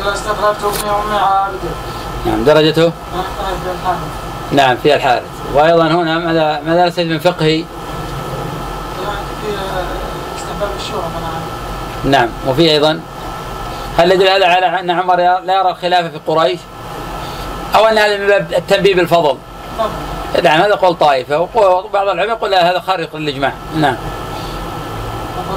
ام عابد نعم درجته؟ نعم فيها الحارث. وأيضا هنا ماذا ماذا نستفيد من فقهه في طبعا نعم وفي أيضا. هل يدل هذا على أن عمر لا يرى الخلافة في قريش؟ أو أن هذا من باب التنبيه بالفضل؟ نعم هذا قول طائفة. وبعض العلماء يقول هذا خارق للإجماع. نعم.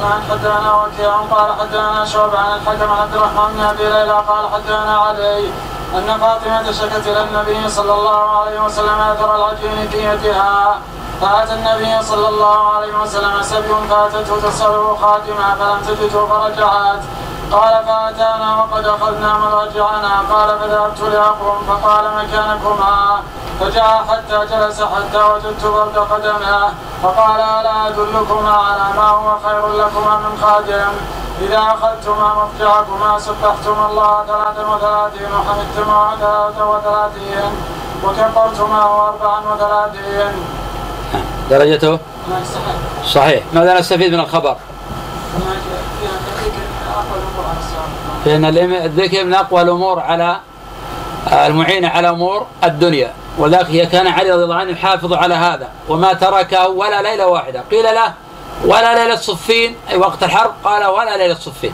وقال حدثنا وكيع قال حدثنا شعب عن الحكم عن عبد الرحمن بن أبي ليلى قال حدثنا علي أن فاطمة شكت إلى النبي صلى الله عليه وسلم أثر العجين في يدها. فأتى النبي صلى الله عليه وسلم سبي فاتته تسأله خاتمة فلم تجده فرجعت. قال فأتانا وقد أخذنا مراجعنا قال فذهبت لأقوم فقال مكانكما. فجاء حتى جلس حتى وجدت برد قدمه. فقال ألا أدلكما على ما هو خير لكما من خادم؟ إذا أخذتما مضجعكما سبحتما الله ثلاثا وثلاثين وحمدتما ثلاثا وثلاثين وكبرتما أربعا وثلاثين. درجته؟ صحيح. ماذا نستفيد من الخبر. فإن الذكر من أقوى الأمور على المعينة على أمور الدنيا. ولذلك هي كان علي رضي الله عنه يحافظ على هذا. وما تركه ولا ليلة واحدة. قيل له ولا ليلة صفين أي وقت الحرب قال ولا ليلة صفين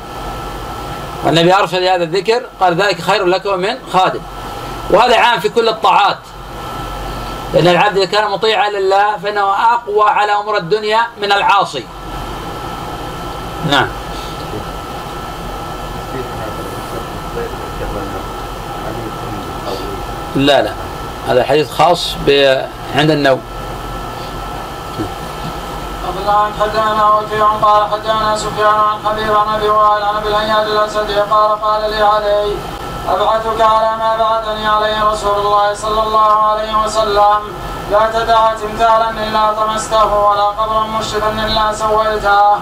والنبي أرشد هذا الذكر قال ذلك خير لك من خادم. وهذا عام في كل الطاعات. لأن العبد إذا كان مطيعا لله فإنه أقوى على أمور الدنيا من العاصي. نعم. لا لا. هذا حديث خاص ب- عند النوم. أخبرنا حدثنا وكيع قال حدثنا سفيان عن حبيب عن ابي وائل عن ابي الهياج الاسدي قال قال لي علي. أبعثك على ما بعثني عليه رسول الله صلى الله عليه وسلم لا تدع تمثالا إلا طمسته ولا قبرا مشرفا إلا سويته.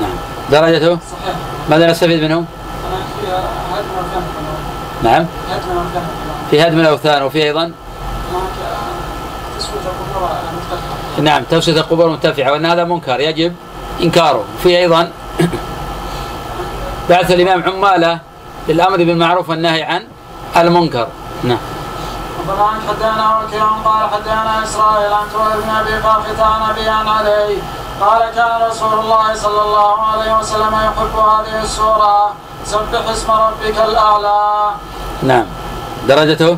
نعم درجته صحيح. ماذا نستفيد منه؟ نعم. في هدم الأوثان وفي أيضا القبور المرتفعه. نعم توسية القبور المرتفعة وأن هذا منكر يجب إنكاره وفي أيضا بعث الإمام عمالة للأمر بالمعروف والنهي عن المنكر. نعم. وطبعا حدانا وكيع قال حدانا إسرائيل عن تولد بن أبي قافة عن أبي عن علي. قال كان رسول الله صلى الله عليه وسلم يحب هذه السورة. سبح اسم ربك الأعلى. نعم. درجته؟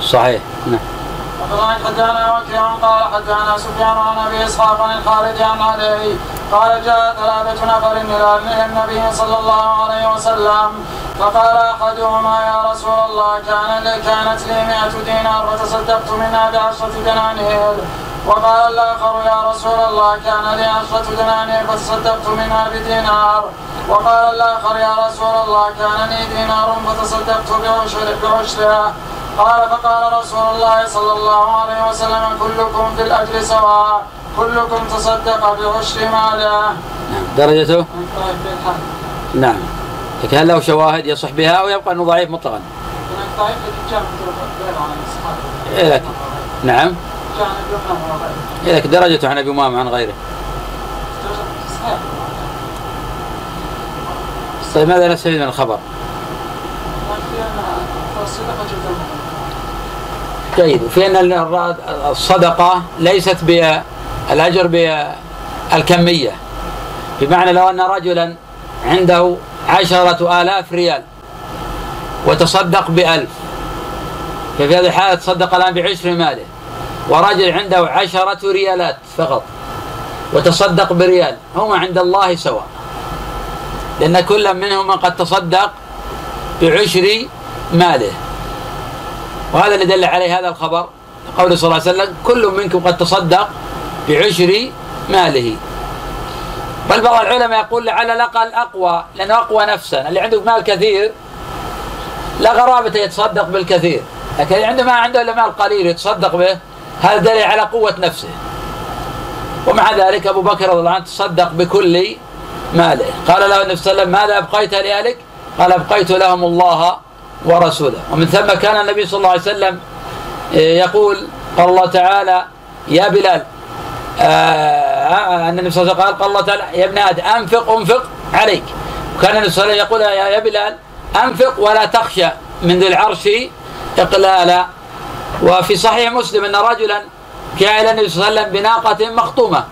صحيح. نعم. وطبعا حدانا وكيع قال حدانا سفيان عن أبي إسحاق عن الخالد عن علي. قال جاء ثلاثة نفر إلى النبي صلى الله عليه وسلم. فقال أحدهما يا رسول الله كان لي كانت لي مئة دينار فتصدقت منها بعشرة دنانير. وقال الآخر يا رسول الله كان لي عشرة دنانير فتصدقت منها بدينار وقال الآخر يا رسول الله كان لي دينار فتصدقت بعشر بعشرها قال فقال رسول الله صلى الله عليه وسلم كلكم في الأجر سواء كلكم تصدق بعشر ماله نعم. درجته؟ بالحق. نعم. لكن هل له شواهد يصح بها أو يبقى أنه ضعيف مطلقا؟ إيه لكن نعم. إيه لكن درجته عن أبي أمامة عن غيره. طيب ماذا نستفيد من الخبر؟ أن الصدقة جيد وفي ان الر- الصدقة ليست بالاجر بالكمية. بمعنى لو أن رجلا عنده عشرة آلاف ريال وتصدق بألف ففي هذه الحالة تصدق الآن بعشر ماله ورجل عنده عشرة ريالات فقط وتصدق بريال هما عند الله سواء. لأن كل منهما قد تصدق بعشر ماله. وهذا اللي دل عليه هذا الخبر قول صلى الله عليه وسلم كل منكم قد تصدق بعشر ماله. بل بعض العلماء يقول لعل الأقل أقوى لأنه أقوى نفسا اللي عنده مال كثير لا غرابة يتصدق بالكثير لكن اللي عنده ما عنده إلا مال قليل يتصدق به هذا دليل على قوة نفسه. ومع ذلك أبو بكر رضي الله عنه تصدق بكل ماله. قال له النبي صلى الله عليه وسلم ماذا أبقيت لأهلك؟ قال أبقيت لهم الله ورسوله. ومن ثم كان النبي صلى الله عليه وسلم يقول قال الله تعالى يا بلال آه أن النبي صلى الله عليه وسلم قال قال الله تعالى يا ابن آدم أنفق أنفق عليك. وكان النبي صلى الله عليه وسلم يقول يا بلال أنفق ولا تخشى من ذي العرش إقلالا وفي صحيح مسلم أن رجلا جاء إلى النبي صلى الله عليه وسلم بناقة مخطومة.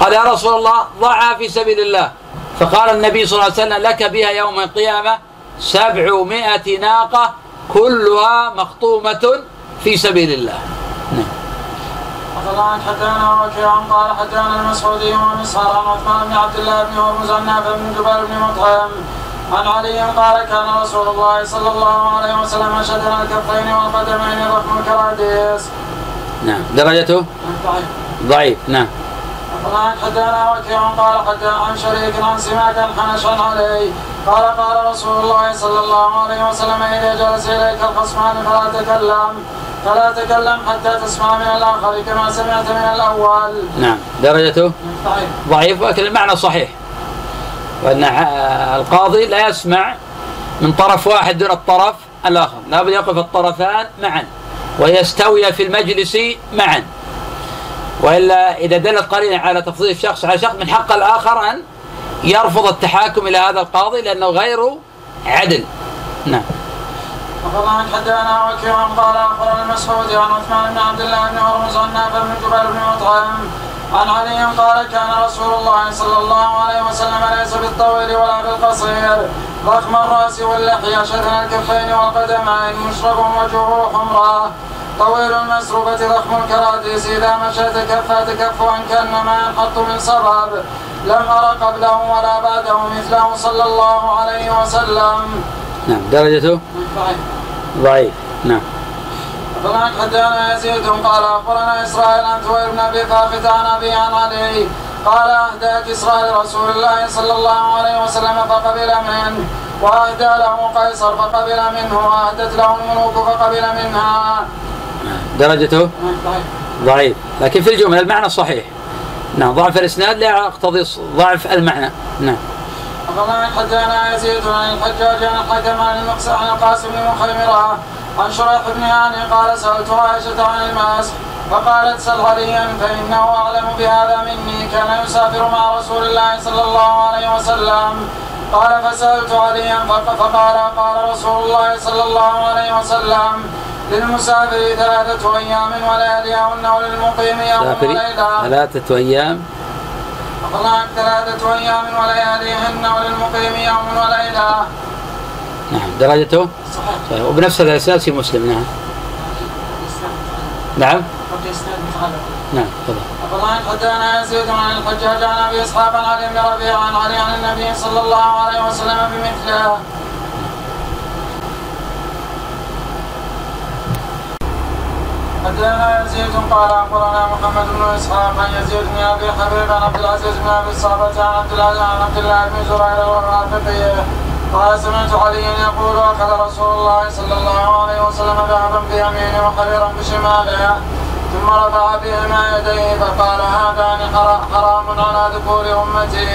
قال يا رسول الله ضعها في سبيل الله. فقال النبي صلى الله عليه وسلم لك بها يوم القيامة سبعمائة ناقة كلها مخطومة في سبيل الله نعم الله حدثنا وكيع قال حدثنا المسعودي ومسهر عن عثمان بن عبد الله بن هرمز عن بن جبير بن مطعم عن علي قال كان رسول الله صلى الله عليه وسلم شدنا الكفين والقدمين رحم الكراديس. نعم درجته؟ ضعيف ضعيف نعم. وقال حدثنا وكيع قال حدثنا عن شريك عن سماك حنشا عليه قال قال رسول الله صلى الله عليه وسلم إذا جلس إليك الخصمان فلا تكلم فلا تكلم حتى تسمع من الآخر كما سمعت من الأول. نعم درجته؟ ضعيف ضعيف ولكن المعنى صحيح. وأن القاضي لا يسمع من طرف واحد دون الطرف الآخر، لابد يقف الطرفان معا ويستوي في المجلس معا. وإلا إذا دلت قرينة على تفضيل الشخص على شخص من حق الآخر أن يرفض التحاكم إلى هذا القاضي لأنه غير عدل. نعم. وقال حدثنا وكيع قال اخبرنا المسعود عن عثمان بن عبد الله بن هرمز عن نافع بن جبير بن مطعم عن علي قال كان رسول الله صلى الله عليه وسلم ليس بالطويل ولا بالقصير ضخم الرأس واللحية شثن الكفين والقدمين مشرب وجهه حمراء طويل المسروبة ضخم الكراديس إذا مشى تكفى تكفوا كأنما ينحط من صباب لم أر قبله ولا بعده مثله صلى الله عليه وسلم. نعم درجته؟ ضعيف. ضعيف نعم. فلان حدثنا يزيد قال أخبرنا إسرائيل عن ثوير بن أبي ثابت عن أبي عن علي. قال اهدى كسرى لرسول الله صلى الله عليه وسلم فقبل منه واهدى له قيصر فقبل منه واهدت له الملوك فقبل منها. درجته ضعيف لكن في الجمله المعنى صحيح. نعم ضعف الإسناد لا يقتضي ضعف المعنى. نعم. وقال حدثنا يزيد عن الحجاج عن الحكم عن المقسم عن القاسم بن مخيمره عن شريح بن هاني قال سألت عائشة عن الماس فقالت سل عليا فإنه أعلم بهذا مني كان يسافر مع رسول الله صلى الله عليه وسلم قال فسألت عليا فقال قال رسول الله صلى الله عليه وسلم للمسافر ثلاثة أيام. ولياليهن وللمقيم يوم وليلة ثلاثة أيام ثلاثة أيام ولياليهن وللمقيم يوم وليلة نعم. درجته؟ صحيح. وبنفس الأساس مسلم. نعم. نعم. نعم. تفضل. حدثنا يزيد عن الحجاج عن أبي إسحاق عن بن ربيعة عن علي عن النبي صلى الله عليه وسلم بمثله. حدثنا يزيد قال أخبرنا محمد بن إسحاق عن يزيد بن أبي حبيب عن عبد العزيز بن أبي الصحابه عن عبد الله عن عبد الله بن زرير والرافقي قال سمعت عليا يقول أخذ رسول الله صلى الله عليه وسلم ذهبا بيمينه وحريرا بشماله ثم رفع بهما يديه فقال هذان حرام على ذكور أمتي.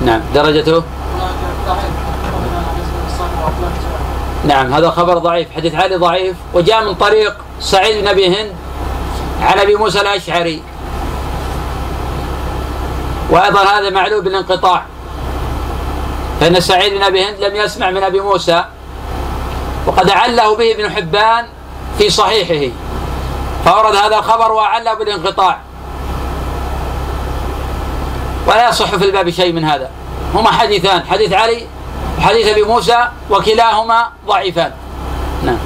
نعم درجته؟ نعم هذا خبر ضعيف حديث علي ضعيف وجاء من طريق سعيد بن أبي هند عن أبي موسى الأشعري. وأيضا هذا معلول بالانقطاع فإن سعيد بن أبي هند لم يسمع من أبي موسى وقد عله به ابن حبان في صحيحه فورد هذا الخبر وعله بالانقطاع. ولا يصح في الباب شيء من هذا هما حديثان حديث علي وحديث أبي موسى وكلاهما ضعيفان نعم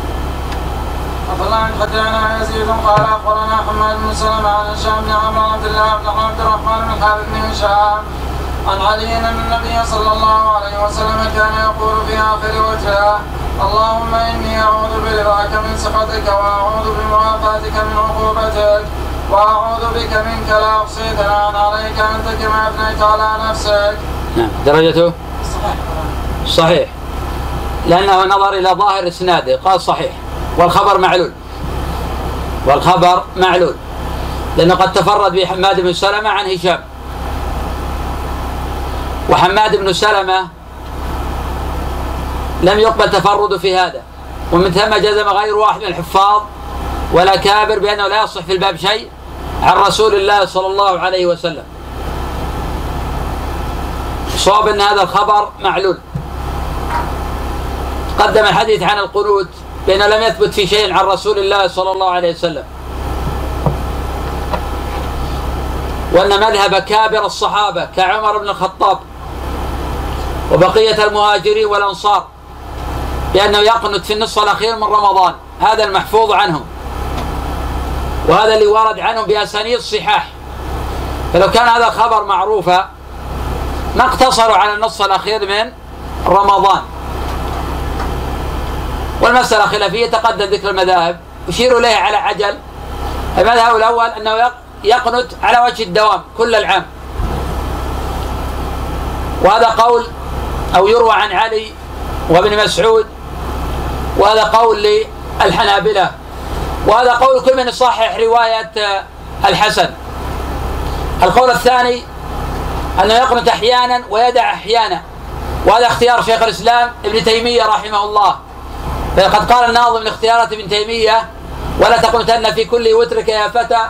عن حدثنا يزيد قال أخبرنا حماد بن سلمة عن هشام بن عمرو عبد الله بن عبد الرحمن بن حارث بن هشام عن علي أن النبي صلى الله عليه وسلم كان يقول في آخر وجهه اللهم إني أعوذ برضاك من سخطك وأعوذ بمعافاتك من عقوبتك وأعوذ بك منك لا احصي ثناء عليك أنت كما أثنيت على نفسك. نعم درجته؟ صحيح صحيح. لأنه نظر إلى ظاهر إسناده قال صحيح. والخبر معلول. والخبر معلول. لأنه قد تفرد به حماد بن سلمة عن هشام. وحماد بن سلمة لم يقبل تفرده في هذا. ومن ثم جزم غير واحد من الحفاظ ولا كابر بأنه لا يصح في الباب شيء عن رسول الله صلى الله عليه وسلم. صواب أن هذا الخبر معلول. قدم الحديث عن القنوت بأنه لم يثبت في شيء عن رسول الله صلى الله عليه وسلم. وأن مذهب كابر الصحابة كعمر بن الخطاب وبقية المهاجرين والأنصار بأنه يقنت في النصف الأخير من رمضان هذا المحفوظ عنهم. وهذا اللي ورد عنهم بأسانيد صحاح. فلو كان هذا الخبر معروفا ما اقتصروا على النصف الأخير من رمضان. والمسألة خلافية تقدم ذكر المذاهب. يشير إليها على عجل. المذهب الأول أنه يقنت على وجه الدوام كل العام. وهذا قول أو يروى عن علي وابن مسعود وهذا قول للحنابلة وهذا قول كل من يصحح رواية الحسن. القول الثاني أنه يقنت أحيانا ويدع أحيانا وهذا اختيار شيخ الإسلام ابن تيمية رحمه الله. فقد قال الناظم من اختيارات ابن تيمية ولا تقنتن في كل وترك يا فتى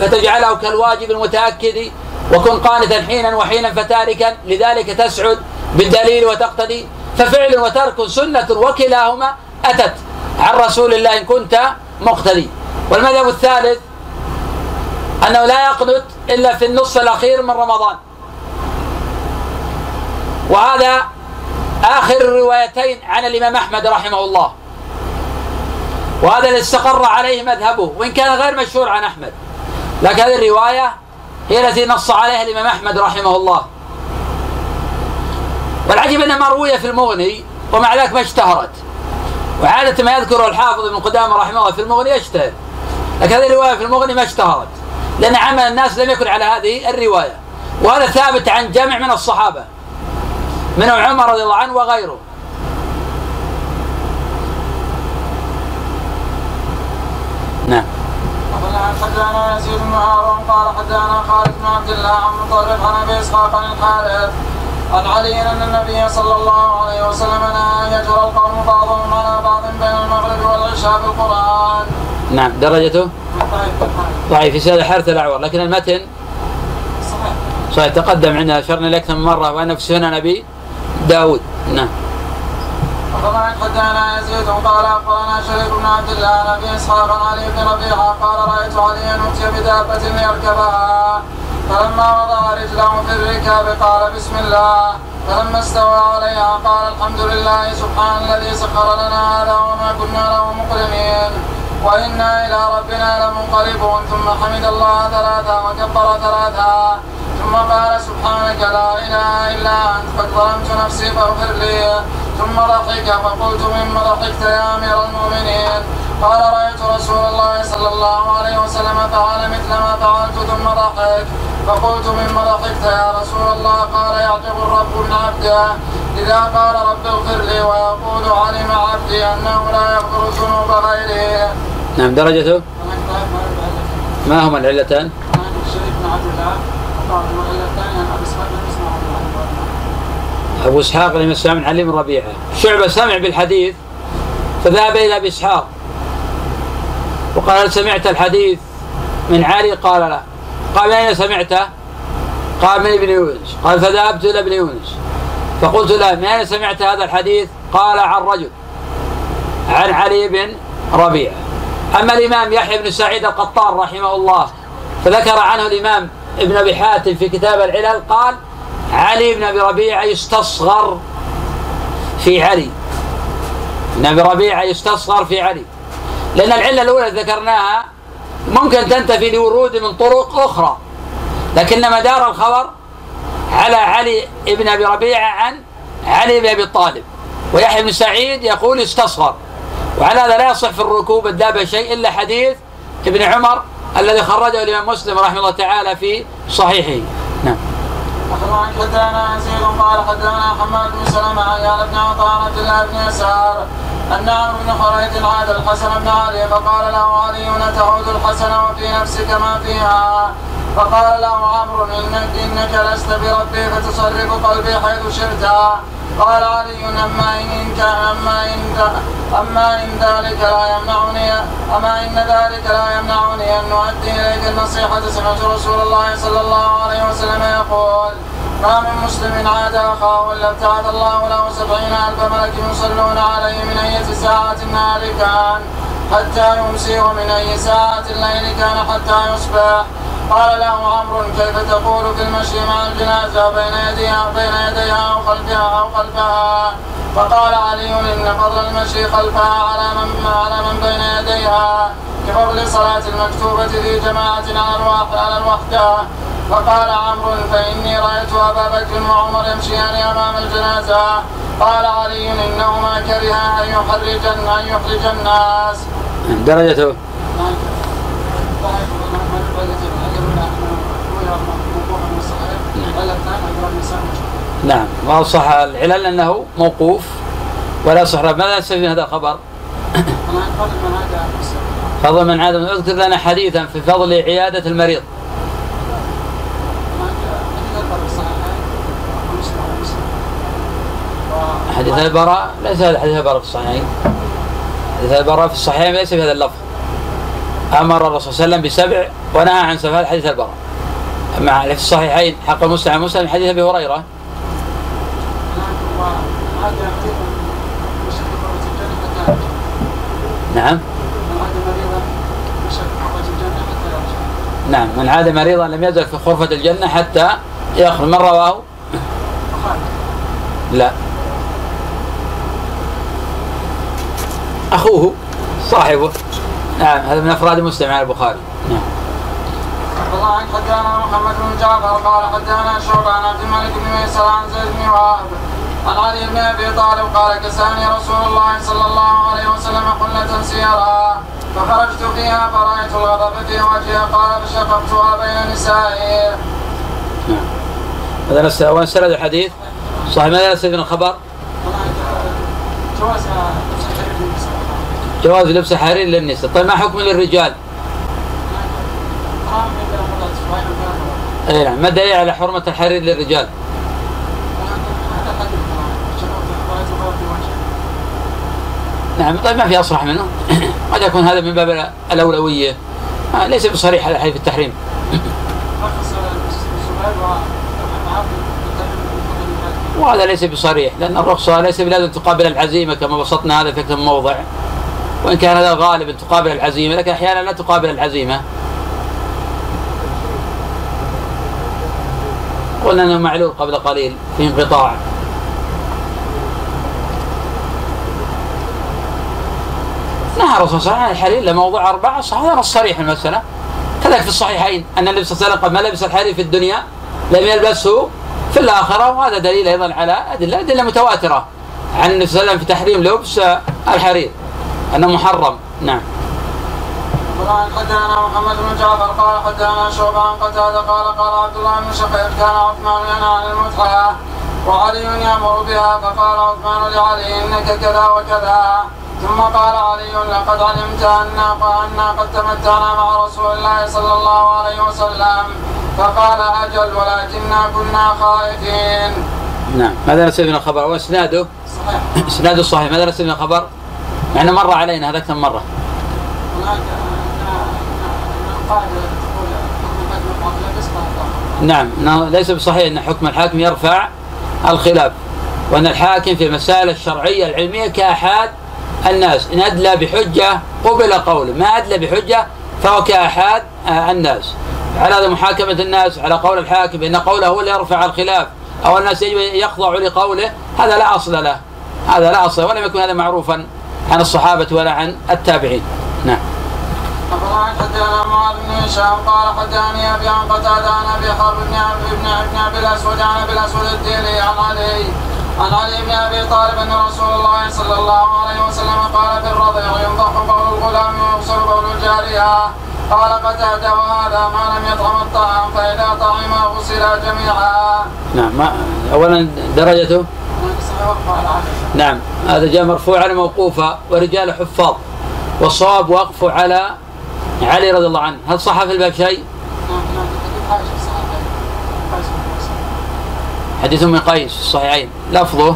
فتجعله كالواجب المتأكد وكن قانتا حينا وحينا فتاركا لذلك تسعد بالدليل وتقتدي ففعل وترك سنة وكلاهما أتت عن رسول الله إن كنت مقتدي. والمذهب الثالث أنه لا يقنت إلا في النصف الأخير من رمضان. وهذا آخر الروايتين عن الإمام أحمد رحمه الله. وهذا اللي استقر عليه مذهبه وإن كان غير مشهور عن أحمد. لكن هذه الرواية هي التي نص عليها الإمام أحمد رحمه الله. والعجيب أن ما روي في المغني ومع ذلك ما اشتهرت. وعادة ما يذكر الحافظ ابن قدامة رحمه الله في المغني يشتهر. لكن هذه الرواية في المغني ما اشتهرت لأن عمل الناس لم يكن على هذه الرواية. وهذا ثابت عن جمع من الصحابة منهم عمر رضي الله عنه وغيره نعم حدثنا يزيد بن هارون قال حدثنا خالد بن عبد الله عن مطرف عن ابي اسحاق عن الحارث عن علي ان النبي صلى الله عليه وسلم نهى ان يجرى القوم بعضهم على بعض بين المغرب والعشاء بالقران. نعم درجته؟ ضعيف في سيد حارث الأعور لكن المتن صحيح صحيح تقدم عندنا أشرنا أكثر من مرة وانه في سنن ابي داود نعم وطبعا حدثنا يزيد قال أخبرنا شريك بن عبد الله عن ابي إسحاق عن علي بن ربيعة قال رأيت عليا اتي بدابة ليركبها فلما وضع رجله في الركاب قال بسم الله. فلما استوى عليها قال الحمد لله سبحان الذي سخر لنا هذا وما كنا له مقرمين وإنا إلى ربنا لمنقلبون. ثم حمد الله ثلاثا وكبر ثلاثا. ثم قال سبحانك لا إله إلا أنت قد ظلمت نفسي فاغفر لي. ثم ضحك فقلت مما ضحكت يا أمير المؤمنين قال رأيت رسول الله صلى الله عليه وسلم فعل مثل ما فعلت ثم ضحك فقلت مما ضحكت يا رسول الله قال يعجب الرب من عبده إذا قال رب اغفر لي ويقول علم عبدي أنه لا يغفر الذنوب غيره. نعم درجته؟ ما هما العلتان؟ أبو إسحاق لم يسمع من علي بن ربيعة. شعبة سمع بالحديث فذهب إلى أبي إسحاق وقال هل سمعت الحديث. من علي قال لا. قال من أين سمعته قال من ابن يونس. قال فذهبت إلى ابن يونس. فقلت له من أين سمعت هذا الحديث؟ قال عن رجل عن علي بن ربيعة. أما الإمام يحيى بن سعيد القطان رحمه الله فذكر عنه الإمام ابن أبي حاتم في كتاب العلل قال علي بن أبي ربيعة يستصغر في علي. ابن أبي ربيعة يستصغر في علي. لأن العلة الأولى ذكرناها ممكن تنتفي لورود من طرق أخرى. لكن مدار الخبر على علي بن أبي ربيعة عن علي بن أبي طالب. ويحيى بن سعيد يقول استصغر. وعلى هذا لا يصح في الركوب الدابة شيء إلا حديث ابن عمر الذي خرجه الإمام مسلم رحمه الله تعالى في صحيحه. نعم. أخبرنا حدثنا يزيد قال حدثنا حماد بن سلمة عن بن عطاء عبد الله بن يسار أن عمرو بن خريج عاد الحسن بن علي فقال له علي تعود الحسن وفي نفسك ما فيها. فقال له عمرو إنك, إنك لست بربي فتصرف قلبي حيث شئت. قال علي أما إن كان أما إن أما إن ذلك لا يمنعني أما إن ذلك لا يمنعني أن نؤدي إليك النصيحة سمعت رسول الله صلى الله عليه وسلم يقول ما من مسلم عاد أخاه الا ابتعد الله له سبعين ألف ملك يصلون عليه من اية ساعة النهار كان حتى يمسي ومن أي ساعة الليل كان حتى يصبح قال له عمرو كيف تقول في المشي مع الجنازة بين يديها بين يديها أو خلفها أو خلفها؟ فقال علي إن فضل المشي خلفها على من على من بين يديها كفضل صلاة المكتوبة في جماعة على الواحد على الوحدة. فقال عمرو فإني رأيت أبا بكر وعمر يمشيان أمام الجنازة. قال علي إنهما كرها أن يحرج أن يحرج الناس. درجته؟ نعم. ما صح العلل أنه موقوف ولا صح ماذا نستفيد هذا الخبر؟ فضل من عاد اذكر لنا حديثا في فضل عيادة المريض. حديث البراء ليس هذا حديث البراء في الصحيحين. حديث البراء في الصحيحين ليس بهذا اللفظ. أمر الرسول صلى الله عليه وسلم بسبع ونهى عن سبع حديث البراء. مع في الصحيحين حق المسلم مسلم حديث أبي هريرة نعم. نعم من عاد مريضا لم يزل في غرفة الجنة حتى يخرج. من رواه؟ لا. أخوه صاحبه. نعم هذا من أفراد مسلم على البخاري. نعم. الله حدثنا محمد بن جعفر قال حدثنا شعبة عن عبد الملك بن ميسر عن زيد بن وهب عن علي بن أبي طالب قال كساني رسول الله صلى الله عليه وسلم حلة سيرا فخرجت فيها فرأيت الغضب في وجهي قال فشققتها بين نسائي. نعم. هذا وين سند الحديث؟ صحيح ماذا يستفيد من الخبر؟ جواز لبس الحرير للنساء، طيب ما حكم للرجال؟ أي نعم، ما دليل على حرمة الحرير للرجال؟ نعم طيب ما في اصرح منه. قد يكون هذا من باب الأولوية. آه ليس بصريح على في التحريم. وهذا ليس بصريح لأن الرخصة ليس بلازم تقابل العزيمة كما بسطنا هذا في أكثر موضع. وإن كان هذا غالبا تقابل العزيمة لكن أحيانا لا تقابل العزيمة. قلنا إنه معلول قبل قليل في انقطاع. نهى الرسول صلى الله عليه وسلم عن الحرير لموضوع أربعة هذا نص صريح المسألة. كذلك في الصحيحين أن النبي صلى الله عليه وسلم قد ما لبس الحرير في الدنيا لم يلبسه في الآخرة. وهذا دليل أيضا على أدلة أدلة متواترة عن النبي صلى الله عليه وسلم في تحريم لبس الحرير أنه محرم. نعم. قال حدثنا محمد بن جعفر قال حدثنا شعبة قتادة قال قال عبد الله بن شقيق كان عثمان ينهى عن المتعة وعلي يأمر بها فقال عثمان لعلي إنك كذا وكذا. ثم قال علي لقد علمت أنا قد تمتعنا مع رسول الله صلى الله عليه وسلم. فقال أجل ولكننا كنا خائفين. نعم. ماذا نسيب من الخبر؟ واسناده صحيح. إسناده صحيح. ماذا نسيب من الخبر؟ يعني مر علينا هذا كم مرة؟ هناك نعم. ليس بصحيح أن حكم الحاكم يرفع الخلاف وأن الحاكم في المسائل الشرعية العلمية كأحاد الناس إن أدلى بحجة قبل قوله ما أدلى بحجة فهو كأحد آه، الناس. على هذا محاكمة الناس على قول الحاكم إن قوله هو اللي يرفع الخلاف أو الناس يجب يخضعوا لقوله هذا لا أصل له. هذا لا أصل ولم يكن هذا معروفا عن الصحابة ولا عن التابعين. نعم. أخبرنا حدثنا معاذ بن هشام قال حدثني أبي عن قتادة عن أبي حرب بن بن أبي الأسود عن أبي الأسود الديلي عن علي عن علي بن أبي طالب أن رسول الله صلى الله عليه وسلم قال في الرضيع ينضح قول الغلام ويغسل قول الجاريه قال قتاده وهذا ما لم يطعم الطعام فإذا طعم غسلا جميعا. نعم ما اولا درجته نعم هذا جاء مرفوعا موقوفا ورجال حفاظ والصواب وقفه على علي رضي الله عنه هل صح في الباب شيء؟ حديث ام قيس في الصحيحين. لفظه.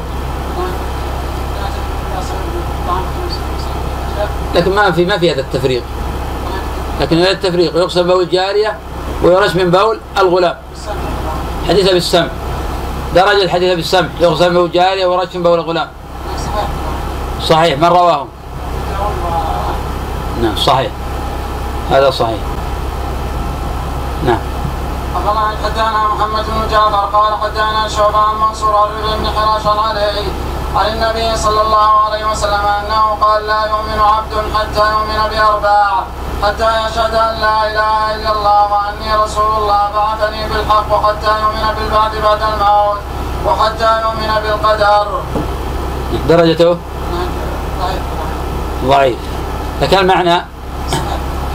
لكن ما في ما في هذا التفريق. لكن هذا التفريق يغسل بول الجارية ويرش من بول الغلام. حديث أبي السمح درجة الحديث أبي السمح يغسل بول جارية ويرش من بول غلام صحيح صحيح. من رواه؟ نعم صحيح. هذا صحيح. نعم. أخبرنا حدثنا محمد بن جعفر قال حدثنا شعبة عن منصور عن بن حراش علي عن النبي صلى الله عليه وسلم أنه قال لا يؤمن عبد حتى يؤمن بأربع حتى يشهد أن لا إله إلا الله وأني رسول الله بعثني بالحق وحتى يؤمن بالبعث بعد الموت وحتى يؤمن بالقدر. درجته؟ ضعيف. لكن المعنى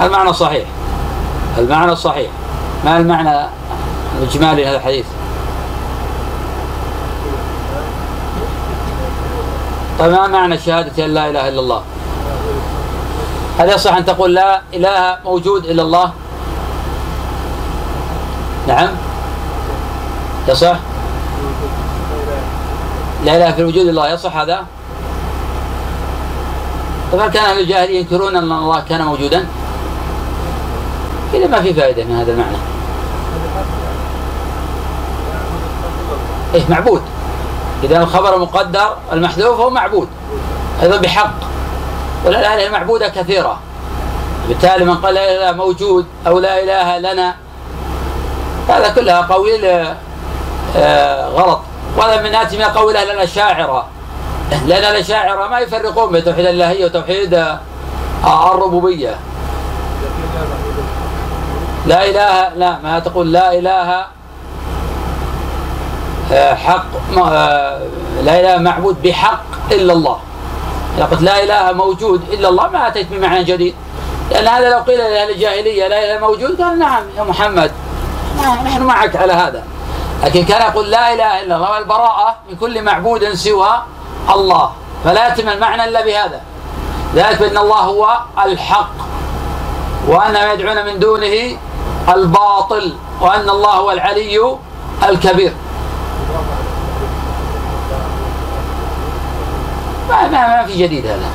المعنى صحيح؟ المعنى صحيح؟ ما المعنى الإجمالي لهذا الحديث؟ طيب ما معنى شهادة أن لا إله إلا الله؟ هل يصح أن تقول لا إله موجود إلا الله؟ نعم. يصح؟ لا إله في الوجود الله يصح هذا؟ هل كان أهل الجاهلية ينكرون أن الله كان موجودا؟ إذا ما في فائدة من هذا المعنى. إيه معبود. إذا الخبر مقدر المحذوف هو معبود. أيضا بحق. والآلهة المعبودة كثيرة. بالتالي من قال لا إله موجود أو لا إله لنا هذا كلها قويل آه، غلط. وهذا من آتي من قول أهل الأشاعرة. لأن الأشاعرة ما يفرقون بين توحيد الإلهية وتوحيد آه، الربوبية. لا إله لا ما تقول لا إله آه، حق لا إله معبود بحق إلا الله. إذا قلت لا إله موجود إلا الله ما أتيت بمعنى جديد. لأن هذا لو قيل لأهل الجاهلية لا إله موجود قال نعم يا محمد نحن معك على هذا. لكن كان يقول لا إله إلا الله والبراءة من كل معبود سوى الله. فلا يتم المعنى إلا بهذا. ذلك بأن الله هو الحق وأن ما يدعون من دونه الباطل وأن الله هو العلي الكبير. ما, ما, ما في جديد هذا.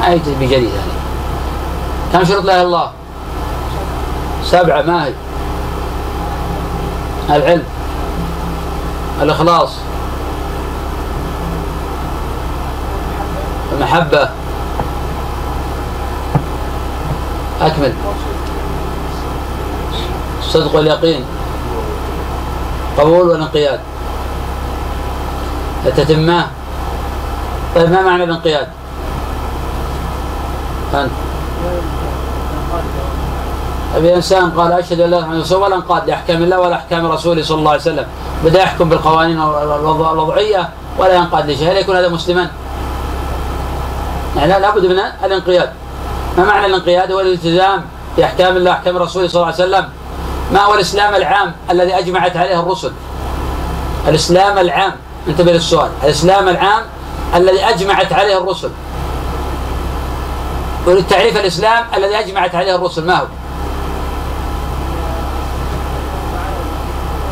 ما يجي بجديد هذا. كم شروط لا الله؟ سبعة ما هي؟ العلم الإخلاص المحبة. أكمل. الصدق واليقين. قبول والانقياد. التتماه طيب ما معنى الانقياد؟ أنت. أبي إنسان قال أشهد أن لا إله إلا الله ولا انقاد لأحكام الله ولا أحكام رسوله صلى الله عليه وسلم. بدأ يحكم بالقوانين الوضعية ولا ينقاد لشيء هل يكون هذا مسلما؟ يعني لابد من الانقياد. ما معنى الانقياد؟ هو الالتزام بأحكام الله أحكام رسوله صلى الله عليه وسلم. ما هو الإسلام العام الذي أجمعت عليه الرسل؟ الإسلام العام انتبه للسؤال. الإسلام العام الذي أجمعت عليه الرسل. أريد تعريف الإسلام الذي أجمعت عليه الرسل ما هو؟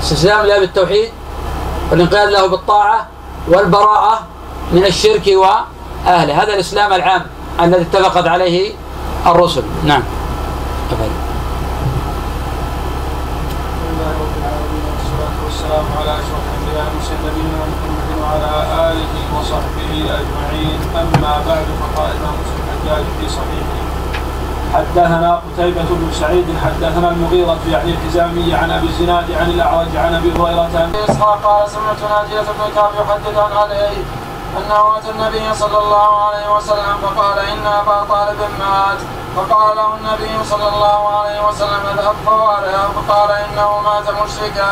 استسلام له بالتوحيد والانقياد له بالطاعة والبراءة من الشرك وأهله. هذا الإسلام العام الذي اتفقت عليه الرسل. نعم. أفعل. والسلام على أشرف الانبياء والمرسلين نبينا محمد وعلى اله وصحبه أجمعين. أما بعد فقال الامام مسلم الحجاج في صحيحه حدثنا قتيبة بن سعيد حدثنا المغيرة يعني الحزامي عن أبي الزناد عن الأعرج عن أبي هريرة. عن إسحاق قال سمعت ناجية بن كعب يحدث عن علي انه اتى النبي صلى الله عليه وسلم فقال إن أبا طالب مات. فقال له النبي صلى الله عليه وسلم اذهب فقال إنه مات مشركا.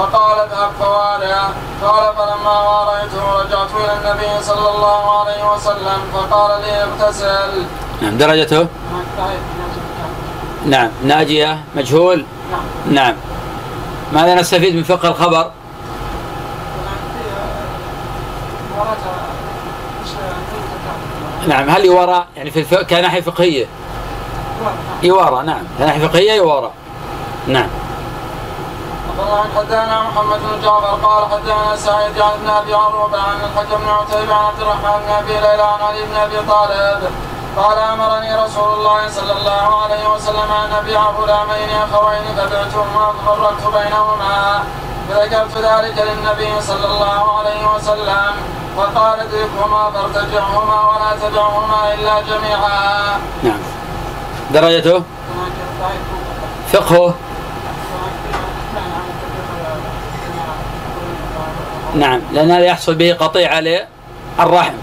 فقال اذهب فوارها قال فلما واريته رجعت إلى النبي صلى الله عليه وسلم فقال لي اغتسل. نعم درجته؟ نعم ناجية مجهول؟ نعم. نعم ماذا نستفيد من فقه الخبر؟ نعم هل يوارى؟ يعني في. كناحية فقهية. يوارى نعم كناحية فقهية يوارى. نعم. حدثنا محمد بن جعفر قال حدثنا سعيد عن ابن أبي عروبة عن الحكم بن عتيبة عن عبد الرحمن بن أبي ليلى عن علي بن أبي طالب قال أمرني رسول الله صلى الله عليه وسلم أن أبيع غلامين أخوين فبعتهما ففرقت بينهما فذكرت ذلك للنبي صلى الله عليه وسلم فقال ادركهما فارتجعهما ولا تدعهما إلا جميعا. نعم. درجته؟ فقهه نعم لأن هذا يحصل به قطيعة للرحم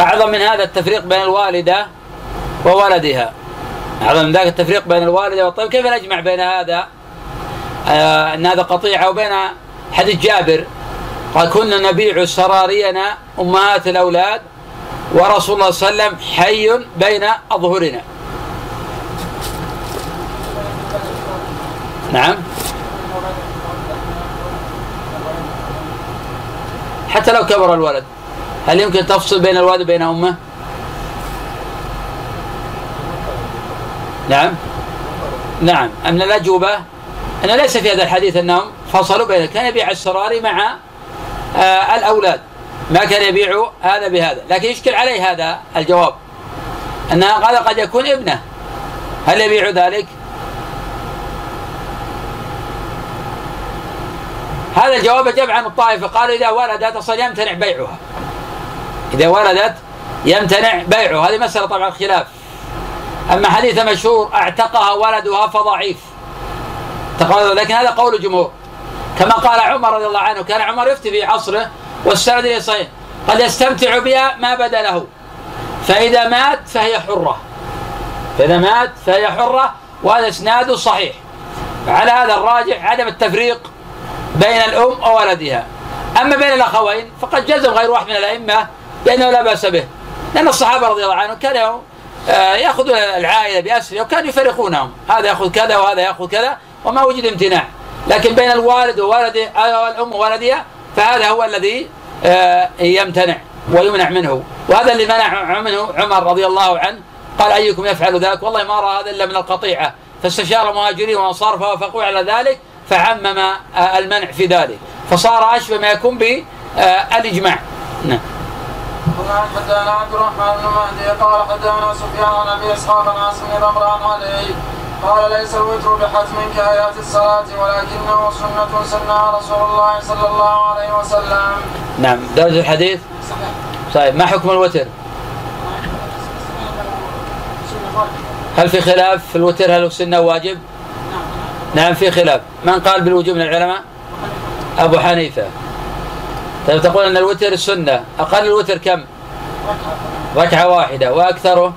أعظم من هذا التفريق بين الوالدة وولدها. أعظم من ذلك التفريق بين الوالدة والطيب. كيف نجمع بين هذا؟ آه أن هذا قطيعة وبين حديث جابر؟ قال كنا نبيع سرارينا أمهات الأولاد ورسول الله صلى الله عليه وسلم حي بين أظهرنا. نعم. حتى لو كبر الولد. هل يمكن تفصل بين الولد وبين أمه؟ نعم. نعم. أن الأجوبة أن ليس في هذا الحديث أنهم فصلوا بين كان يبيع السراري مع آه الأولاد. ما كان يبيع هذا بهذا. لكن يشكل عليه هذا الجواب. أن هذا قد يكون ابنه. هل يبيع ذلك؟ هذا الجواب جاب عن الطائفة قال إذا ولدت أصلا يمتنع بيعها. إذا ولدت يمتنع بيعها. هذه مسألة طبعا خلاف. أما حديث مشهور اعتقها ولدها فضعيف. لكن هذا قول الجمهور. كما قال عمر رضي الله عنه كان عمر يفتي في عصره والسند صحيح. قد يستمتع بها ما بدا له. فإذا مات فهي حرة. فإذا مات فهي حرة وهذا إسناد صحيح. على هذا الراجع عدم التفريق بين الأم وولدها. أما بين الأخوين فقد جزم غير واحد من الأئمة بأنه لا بأس به. لأن الصحابة رضي الله عنهم كانوا آه، يأخذون العائلة بأسره وكانوا يفرقونهم. هذا يأخذ كذا وهذا يأخذ كذا وما وجد امتناع. لكن بين الوالد وولده أو الأم وولدها فهذا هو الذي آه، يمتنع ويمنع منه. وهذا اللي منع منه عمر رضي الله عنه. قال أيكم يفعل ذلك؟ والله ما رأى هذا إلا من القطيعة. فاستشار المهاجرين والأنصار فوافقوا على ذلك. فعمم آه، المنع في ذلك فصار أشبه ما يكون بالإجماع نعم حدثنا عبد الرحمن بن مهدي قال حدثنا سفيان عن أبي إسحاق عن عاصم بن عليه قال ليس الوتر بحتم كآيات الصلاة ولكنه سنة سنها رسول الله صلى الله عليه وسلم. نعم درجة الحديث؟ صحيح. صحيح ما حكم الوتر؟ هل في خلاف في الوتر هل هو سنة واجب؟ نعم في خلاف. من قال بالوجوب من العلماء؟ أبو حنيفة. طيب تقول أن الوتر السنة أقل الوتر كم؟ ركعة واحدة. وأكثره؟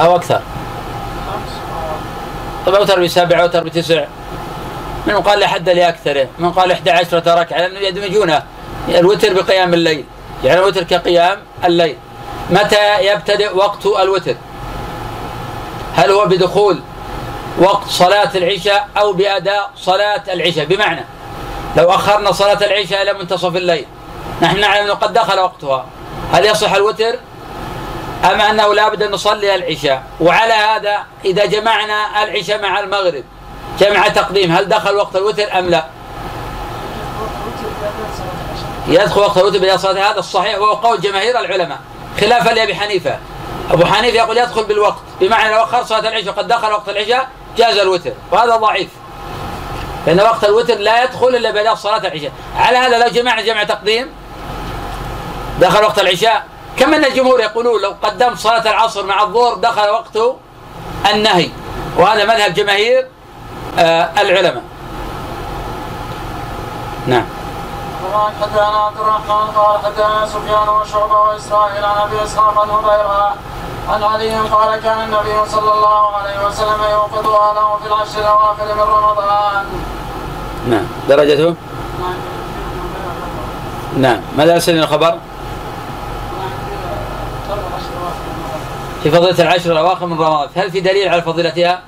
أو أكثر. طيب أوتر بسبع أوتر بتسع. من قال لحد لأكثره؟ من قال 11 ركعة؟ لأنه يدمجونه. الوتر بقيام الليل. يعني الوتر كقيام الليل. متى يبتدئ وقت الوتر؟ هل هو بدخول وقت صلاة العشاء أو بأداء صلاة العشاء؟ بمعنى لو أخرنا صلاة العشاء إلى منتصف الليل نحن نعلم أنه قد دخل وقتها. هل يصح الوتر؟ أم أنه لا بد أن نصلي العشاء؟ وعلى هذا إذا جمعنا العشاء مع المغرب جمع تقديم هل دخل وقت الوتر أم لا؟ يدخل وقت الوتر بلا صلاة هذا الصحيح وهو قول جماهير العلماء خلافا لأبي حنيفة. أبو حنيفة يقول يدخل بالوقت. بمعنى لو أخر صلاة العشاء وقد دخل وقت العشاء جاز الوتر. وهذا ضعيف. لأن وقت الوتر لا يدخل إلا بعد صلاة العشاء. على هذا لو جمعنا جمع تقديم دخل وقت العشاء. كم من الجمهور يقولون لو قدمت صلاة العصر مع الظهر دخل وقت النهي. وهذا مذهب جماهير آه العلماء. نعم. حدثنا عبد الرحمن قال حدثنا سفيان وشعبه واسرائيل عن ابي اسحاق عن هريره عن علي قال كان النبي صلى الله عليه وسلم يوقظ اهله في العشر الاواخر من رمضان. نعم درجته؟ نعم ماذا يرسل الخبر؟ في فضيلة العشر الأواخر من رمضان هل في دليل على فضيلتها؟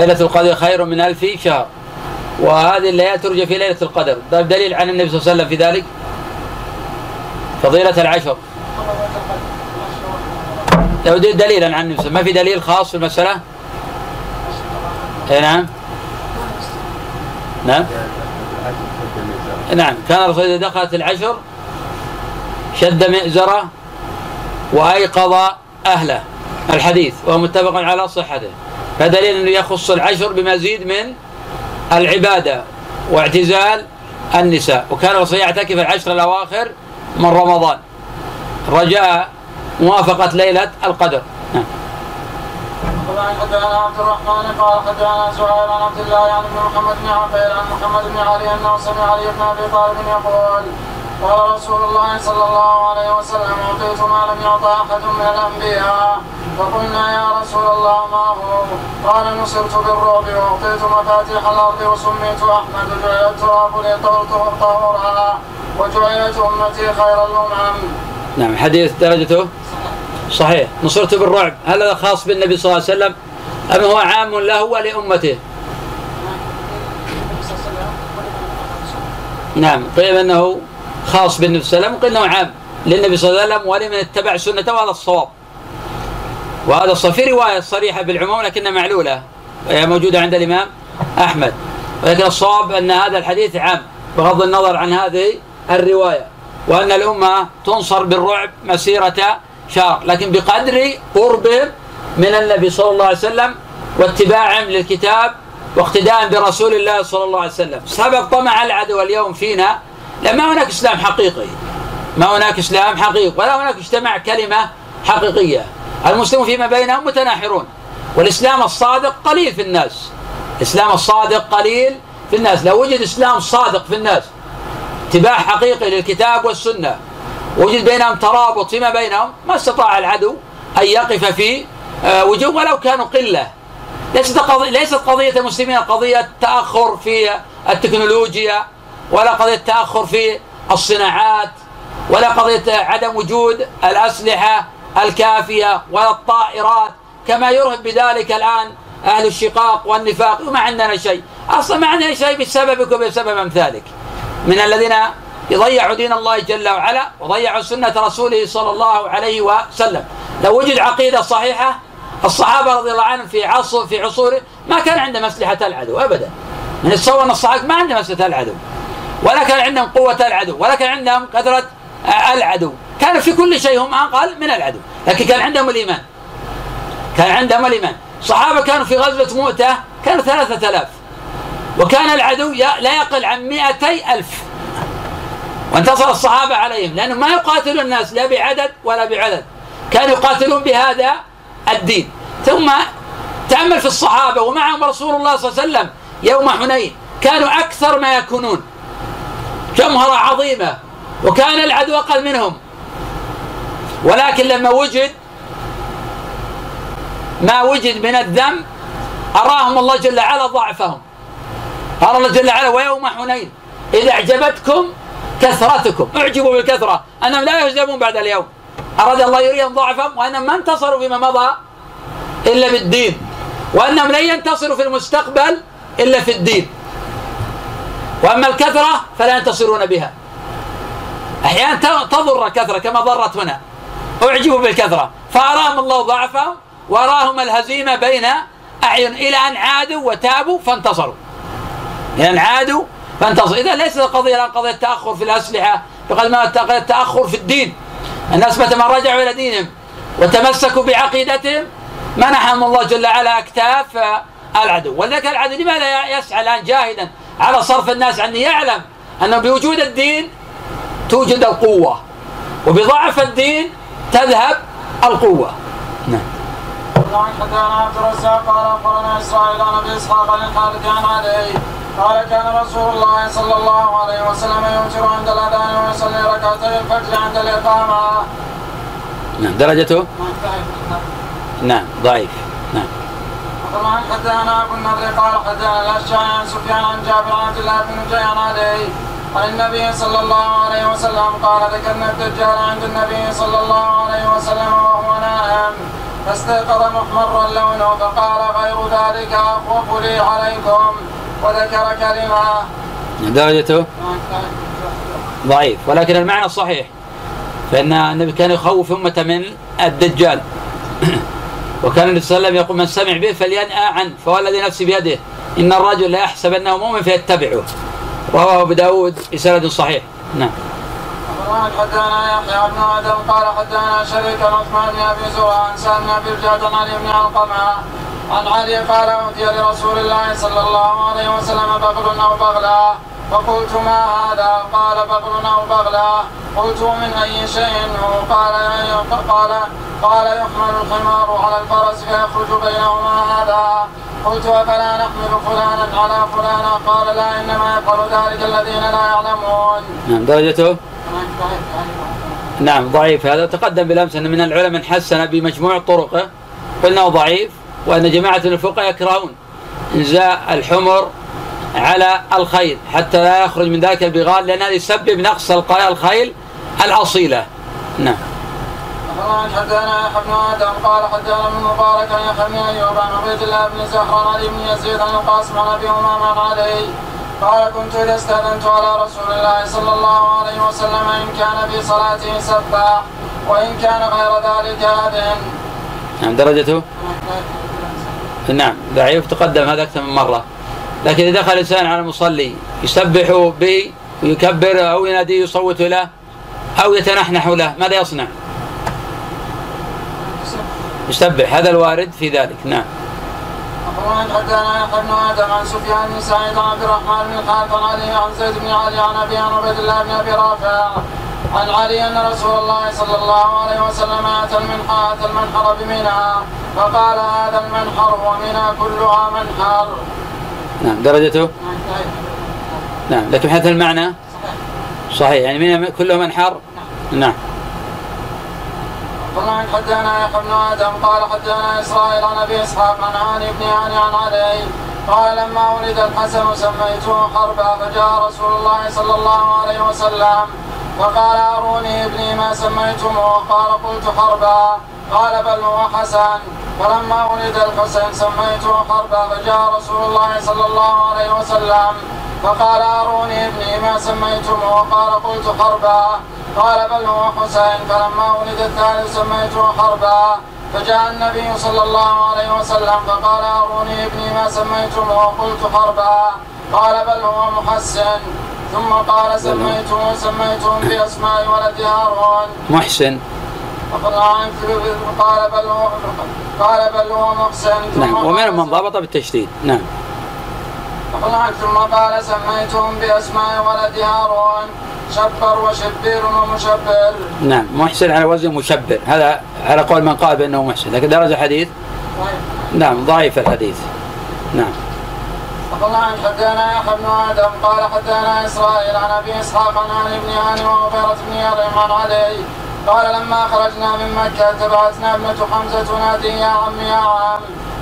ليلة القدر خير من ألف شهر. وهذه الليالي ترجى في ليلة القدر. طيب دليل عن النبي صلى الله عليه وسلم في ذلك. فضيلة العشر. لو دليلا عن النبي ما في دليل خاص في المسألة؟ اي نعم. نعم. نعم. كان الرسول إذا دخلت العشر شد مئزرة وأيقظ أهله. الحديث. وهو متفق على صحته. فدليل أنه يخص العشر بمزيد من العبادة واعتزال النساء. وكان الرسول يعتكف العشر الأواخر من رمضان. رجاء موافقة ليلة القدر. نعم. حدثنا عبد الرحمن قال حدثنا زهير عن عبد الله عن محمد بن عقيل عن محمد بن علي أنه سمع علي بن أبي طالب يقول قال رسول الله صلى الله عليه وسلم أعطيت ما لم يعطى أحد من الأنبياء فقلنا يا رسول الله ما هو؟ قال نصرت بالرعب وأعطيت مفاتيح الأرض وسميت أحمد وجعل التراب لي طهورها وجعلت أمتي خير الامم. نعم حديث درجته؟ صحيح. نصرت بالرعب هل هذا خاص بالنبي صلى الله عليه وسلم؟ أم هو عام له ولأمته؟ نعم. قيل أنه خاص بالنبي صلى الله عليه وسلم أنه عام للنبي صلى الله عليه وسلم ولمن اتبع سنته وهذا الصواب. وهذا في رواية صريحة بالعموم لكنها معلولة وهي موجودة عند الإمام أحمد. ولكن الصواب أن هذا الحديث عام بغض النظر عن هذه الرواية وأن الأمة تنصر بالرعب مسيرة شهر لكن بقدر قربهم من النبي صلى الله عليه وسلم واتباعهم للكتاب واقتداء برسول الله صلى الله عليه وسلم. سبق طمع العدو اليوم فينا لما هناك إسلام حقيقي. ما هناك إسلام حقيقي ولا هناك اجتماع كلمة حقيقية. المسلمون فيما بينهم متناحرون. والإسلام الصادق قليل في الناس. الإسلام الصادق قليل في الناس. لو وجد إسلام صادق في الناس اتباع حقيقي للكتاب والسنة وجد بينهم ترابط فيما بينهم ما استطاع العدو أن يقف في آه، وجوه ولو كانوا قلة. ليست قضية, ليست قضية المسلمين قضية تأخر في التكنولوجيا. ولا قضية تأخر في الصناعات ولا قضية عدم وجود الأسلحة الكافية ولا الطائرات كما يرهب بذلك الآن أهل الشقاق والنفاق وما عندنا شيء. أصلا ما عندنا شيء بسببك وبسبب أمثالك. من الذين يضيعوا دين الله جل وعلا وضيعوا سنة رسوله صلى الله عليه وسلم. لو وجد عقيدة صحيحة الصحابة رضي الله عنهم في عصر في عصوره ما كان عندهم أسلحة العدو أبدا. من الصور أن الصحابة ما عندهم أسلحة العدو ولا كان عندهم قوة العدو ولا كان عندهم قدرة العدو. كانوا في كل شيء هم أقل من العدو. لكن كان عندهم الإيمان. كان عندهم الإيمان. الصحابة كانوا في غزوة مؤتة كانوا ثلاثة آلاف. وكان العدو لا يقل عن مئتي ألف. وانتصر الصحابة عليهم لأنهم ما يقاتلون الناس لا بعدد ولا بعدد. كانوا يقاتلون بهذا الدين. ثم تأمل في الصحابة ومعهم رسول الله صلى الله عليه وسلم يوم حنين. كانوا أكثر ما يكونون. جمهرة عظيمة وكان العدو أقل منهم. ولكن لما وجد ما وجد من الذنب أراهم الله جل وعلا ضعفهم. قال الله جل وعلا ويوم حنين إذا أعجبتكم كثرتكم. اعجبوا بالكثرة أنهم لا يهزمون بعد اليوم. أراد الله يريهم ضعفهم وأنهم ما انتصروا فيما مضى إلا بالدين وأنهم لن ينتصروا في المستقبل إلا في الدين. وأما الكثرة فلا ينتصرون بها. أحيانا تضر الكثرة كما ضرت هنا. أعجبوا بالكثرة. فأراهم الله ضعفهم وأراهم الهزيمة بين أعين إلى أن عادوا وتابوا فانتصروا. إلى أن عادوا فانتصر إذا ليست القضية الآن قضية تأخر في الأسلحة بقدر ما تأخر في الدين. الناس متى ما رجعوا إلى دينهم وتمسكوا بعقيدتهم منحهم الله جل وعلا أكتاف العدو. ولذلك العدو لماذا يسعى الآن جاهدا على صرف الناس عنه يعلم أنه بوجود الدين توجد القوة وبضعف الدين تذهب القوة. نعم. حدثنا عبد الرزاق قال أخبرنا إسرائيل عن أبي إسحاق عن الحارث عن علي قال كان رسول الله صلى الله عليه وسلم يوتر عند الأذان ويصلي ركعتي الفجر عند الإقامة. نعم. درجته؟ نعم. ضعيف. نعم. طبعا حدثنا ابو النضر قال حدثنا الاشعري عن سفيان عن جابر عن عبد الله بن جيان عليه. عن النبي صلى الله عليه وسلم قال ذكرنا الدجال عند النبي صلى الله عليه وسلم وهو نائم. فاستيقظ محمرا لونه فقال غير ذلك أخوف لي عليكم. وذكر كلمة. درجته؟ ضعيف. ولكن المعنى صحيح. فإن النبي كان يخوف أمة من الدجال. وكان النبي صلى الله عليه وسلم يقول من سمع به فلينأى عنه فوالذي نفسي بيده إن الرجل لا يحسب أنه مؤمن فيتبعه. رواه أبو داود بسند صحيح. نعم. حدثنا يحيى بن آدم قال حدثنا شريك عثمان بن أبي زرع عن سالم بن عن علي بن عن علي قال أوتي لرسول الله صلى الله عليه وسلم بغل أو بغلا فقلت ما هذا؟ قال بغل أو بغلا قلت من أي شيء؟ هو قال قال قال يحمل الحمار على الفرس فيخرج بينهما هذا. قلت أفلا نحمل فلانا على فلانا؟ قال لا إنما يفعل ذلك الذين لا يعلمون. نعم درجته؟ نعم ضعيف. هذا تقدم بالأمس أن من العلماء من حسن بمجموع طرقه. قلنا ضعيف وأن جماعة من الفقهاء يكرهون إنزاء الحمر على الخيل حتى لا يخرج من ذلك البغال لأن هذا يسبب نقص الخيل الأصيلة نعم حدثنا يحيى بن آدم قال حدثنا ابن مبارك عن يحيى بن أيوب عن عبيد الله بن زهر عن علي بن يزيد عن القاسم عن أبي أمامة عن علي قال كنت إذا استأذنت على رسول الله صلى الله عليه وسلم إن كان في صلاته سباح وإن كان غير ذلك آذن. نعم درجته؟ نعم ضعيف تقدم هذا أكثر من مرة. لكن إذا دخل الإنسان على المصلي يسبح به ويكبر أو يناديه يصوت له أو يتنحنح له ماذا يصنع؟ يسبح هذا الوارد في ذلك نعم ومن حدثنا يحيى بن آدم عن سفيان بن سعيد عبد الرحمن بن الحارث عن علي عن زيد بن علي عن أبي عن عبيد الله بن أبي رافع عن علي أن رسول الله صلى الله عليه وسلم آتى المنحر آتى المنحر بمنى فقال هذا المنحر ومنى كلها منحر. نعم درجته؟ نعم لكن حتى المعنى؟ صحيح يعني منى كله منحر؟ نعم. قال حدثنا يحيى بن آدم قال حدثنا إسرائيل عن أبي إسحاق عن هاني بن هاني عن علي. قال لما ولد الحسن سميته حربا فجاء رسول الله صلى الله عليه وسلم فقال أروني ابني ما سميتموه؟ قال قلت حربا. قال بل هو حسن. فلما ولد الحسين سميته حربا فجاء رسول الله صلى الله عليه وسلم. فقال أروني ابني ما سميتموه قال قلت حربا قال بل هو حسين فلما ولد الثالث سميته حربا فجاء النبي صلى الله عليه وسلم فقال أروني ابني ما سميتموه قلت حربا قال بل هو محسن. ثم قال سميته سميتهم بأسماء ولد هارون. محسن. قال بل هو قال بل محسن نعم. ومنهم من ضبط بالتشديد. نعم. ثم قال سميتهم باسماء ولد هارون شبر وشبير ومشبر نعم. محسن على وزن مشبر هذا على قول من قال بأنه محسن. لكن درجة حديث؟ نعم. ضعيف الحديث. نعم. الله عن حدانا يحيى بن آدم قال حدانا إسرائيل عن أبي إسحاق عن هاني بن هاني ومغيرة بن يريم عن علي قال لما خرجنا من مكة تبعتنا ابنة حمزة تنادي يا عم يا عم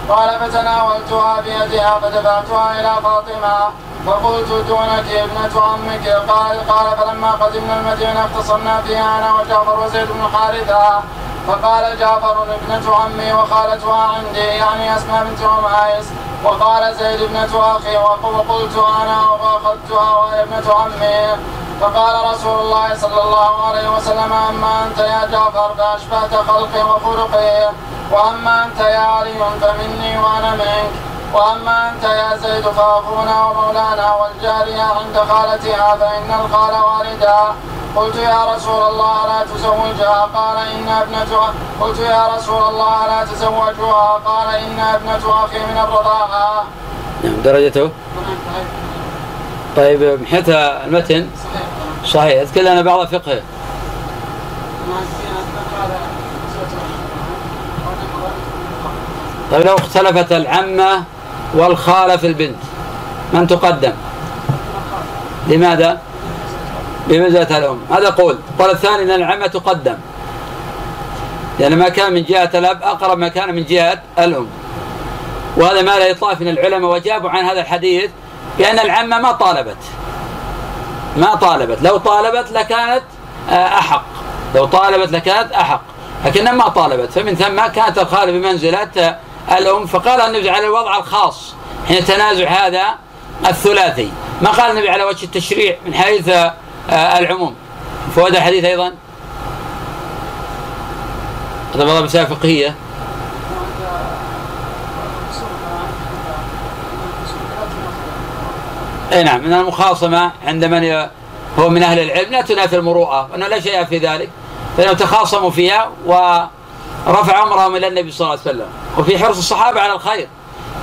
قال فتناولتها بيدها فدفعتها إلى فاطمة. فقلت دونك ابنة عمك. قال قال فلما قدمنا المدينة اختصمنا فيها أنا وجعفر وزيد بن حارثة. فقال جعفر ابنة عمي وخالتها عندي يعني أسماء بنت عميس. وقال زيد ابنة أخي. وقلت أنا وأخذتها وهي ابنة عمي. فقال رسول الله صلى الله عليه وسلم أما أنت يا جعفر فأشبهت خلقي وخلقي وأما أنت يا علي فمني وأنا منك وأما أنت يا زيد فأخونا ومولانا والجاريه عند خالتها فإن الخال والدا. قلت يا رسول الله لا تزوجها. قال إن ابنة قلت يا رسول الله لا تزوجها. قال إن ابنة أخي من الرضاعة. نعم درجته؟ طيب من حيث المتن؟ صحيح أذكر لنا بعض فقهه. طيب لو اختلفت العمة والخالة في البنت من تقدم؟ لماذا؟ بمنزلة الأم. هذا قول قول الثاني أن العمة تقدم. لأن ما كان من جهة الأب أقرب ما كان من جهة الأم. وهذا ما لا يطاف من العلماء وجابوا عن هذا الحديث بأن العمة ما طالبت. ما طالبت. لو طالبت لكانت آه، أحق. لو طالبت لكانت أحق. لكنها ما طالبت. فمن ثم كانت الخالة بمنزلة الأم. فقال النبي على الوضع الخاص حين تنازع هذا الثلاثي. ما قال النبي على وجه التشريع من حيث آه، العموم. فوائد الحديث أيضا. هذا بعض فقهية اي نعم من المخاصمة عند من هو من أهل العلم لا تنافي المروءة وأنه لا شيء في ذلك فإنه تخاصموا فيها ورفع أمرهم إلى النبي صلى الله عليه وسلم. وفي حرص الصحابة على الخير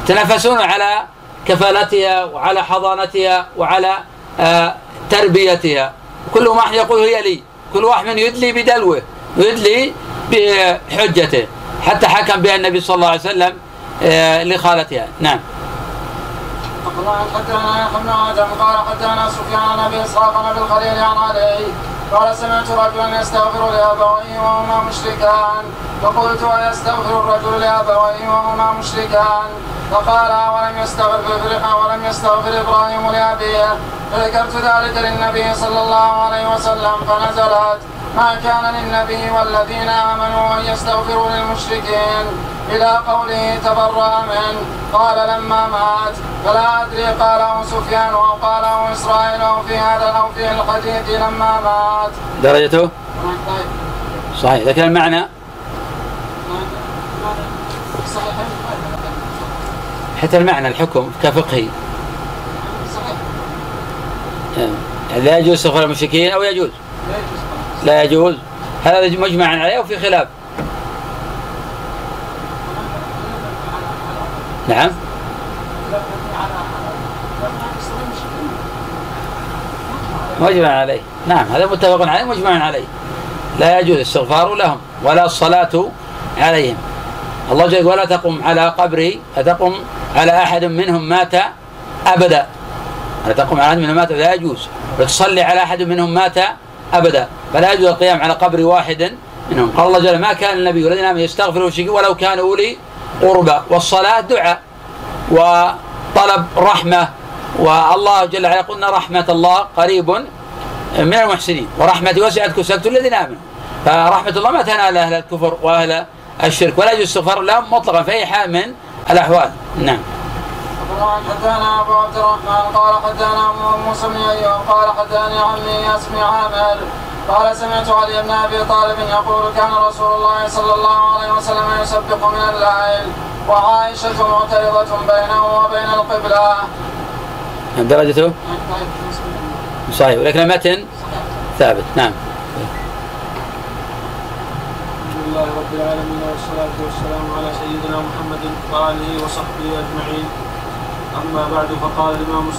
تنافسون على كفالتها وعلى حضانتها وعلى آه، تربيتها. كل واحد يقول هي لي كل واحد يدلي بدلوه ويدلي بحجته. حتى حكم بها النبي صلى الله عليه وسلم آه، لخالتها. نعم. بن آدم قال حدثنا سفيان بن اسحاق بن الخليل عن علي قال سمعت رجلا يستغفر لابويه وهما مشركان فقلت ايستغفر الرجل لأبويه وهما مشركان فقال ولم يستغفر ولم يستغفر إبراهيم لأبيه فذكرت ذلك للنبي صلى الله عليه وسلم. فنزلت ما كان للنبي والذين آمنوا أن يستغفروا للمشركين إلى قوله تبرأ من قال لما مات فلا أدري قاله سفيان أو قاله إسرائيل أو في هذا أو في الحديث لما مات. درجته؟ صحيح. لكن المعنى؟ حتى المعنى الحكم كفقهي صحيح. لا يجوز استغفار المشركين أو يجوز؟ لا يجوز. هذا مجمع عليه وفي خلاف. نعم. مجمع عليه. نعم هذا متفق عليه مجمع عليه. لا يجوز الاستغفار لهم ولا الصلاة عليهم. الله جل ولا تقم على قبري لا تقم على أحد منهم مات أبدا. لا تقم على أحد منهم مات لا يجوز. وتصلي على أحد منهم مات أبدا. فلا يجوز القيام على قبر واحد منهم. قال الله جل ما كان النبي والذين آمنوا يستغفروا ولو كانوا أولي قربى. والصلاة دعاء وطلب رحمة. والله جل وعلا قلنا رحمة الله قريب من المحسنين. ورحمتي وسعت كسبت الذين آمنوا. فرحمة الله ما تنال أهل الكفر وأهل الشرك. ولا يجوز استغفار لهم مطلقا في أي حال من الأحوال. نعم. حدثنا أبو عبد الرحمن قال حدثنا موسى بن ايوب قال حدثني عمي اسمي عامر قال سمعت علي بن أبي طالب يقول كان رسول الله صلى الله عليه وسلم يسبح من الليل وعائشة معترضة بينه وبين القبلة. درجته؟ صحيح ولكن المتن ثابت نعم. الحمد لله رب العالمين والصلاة والسلام على سيدنا محمد وآله وصحبه أجمعين أما بعد فقال الإمام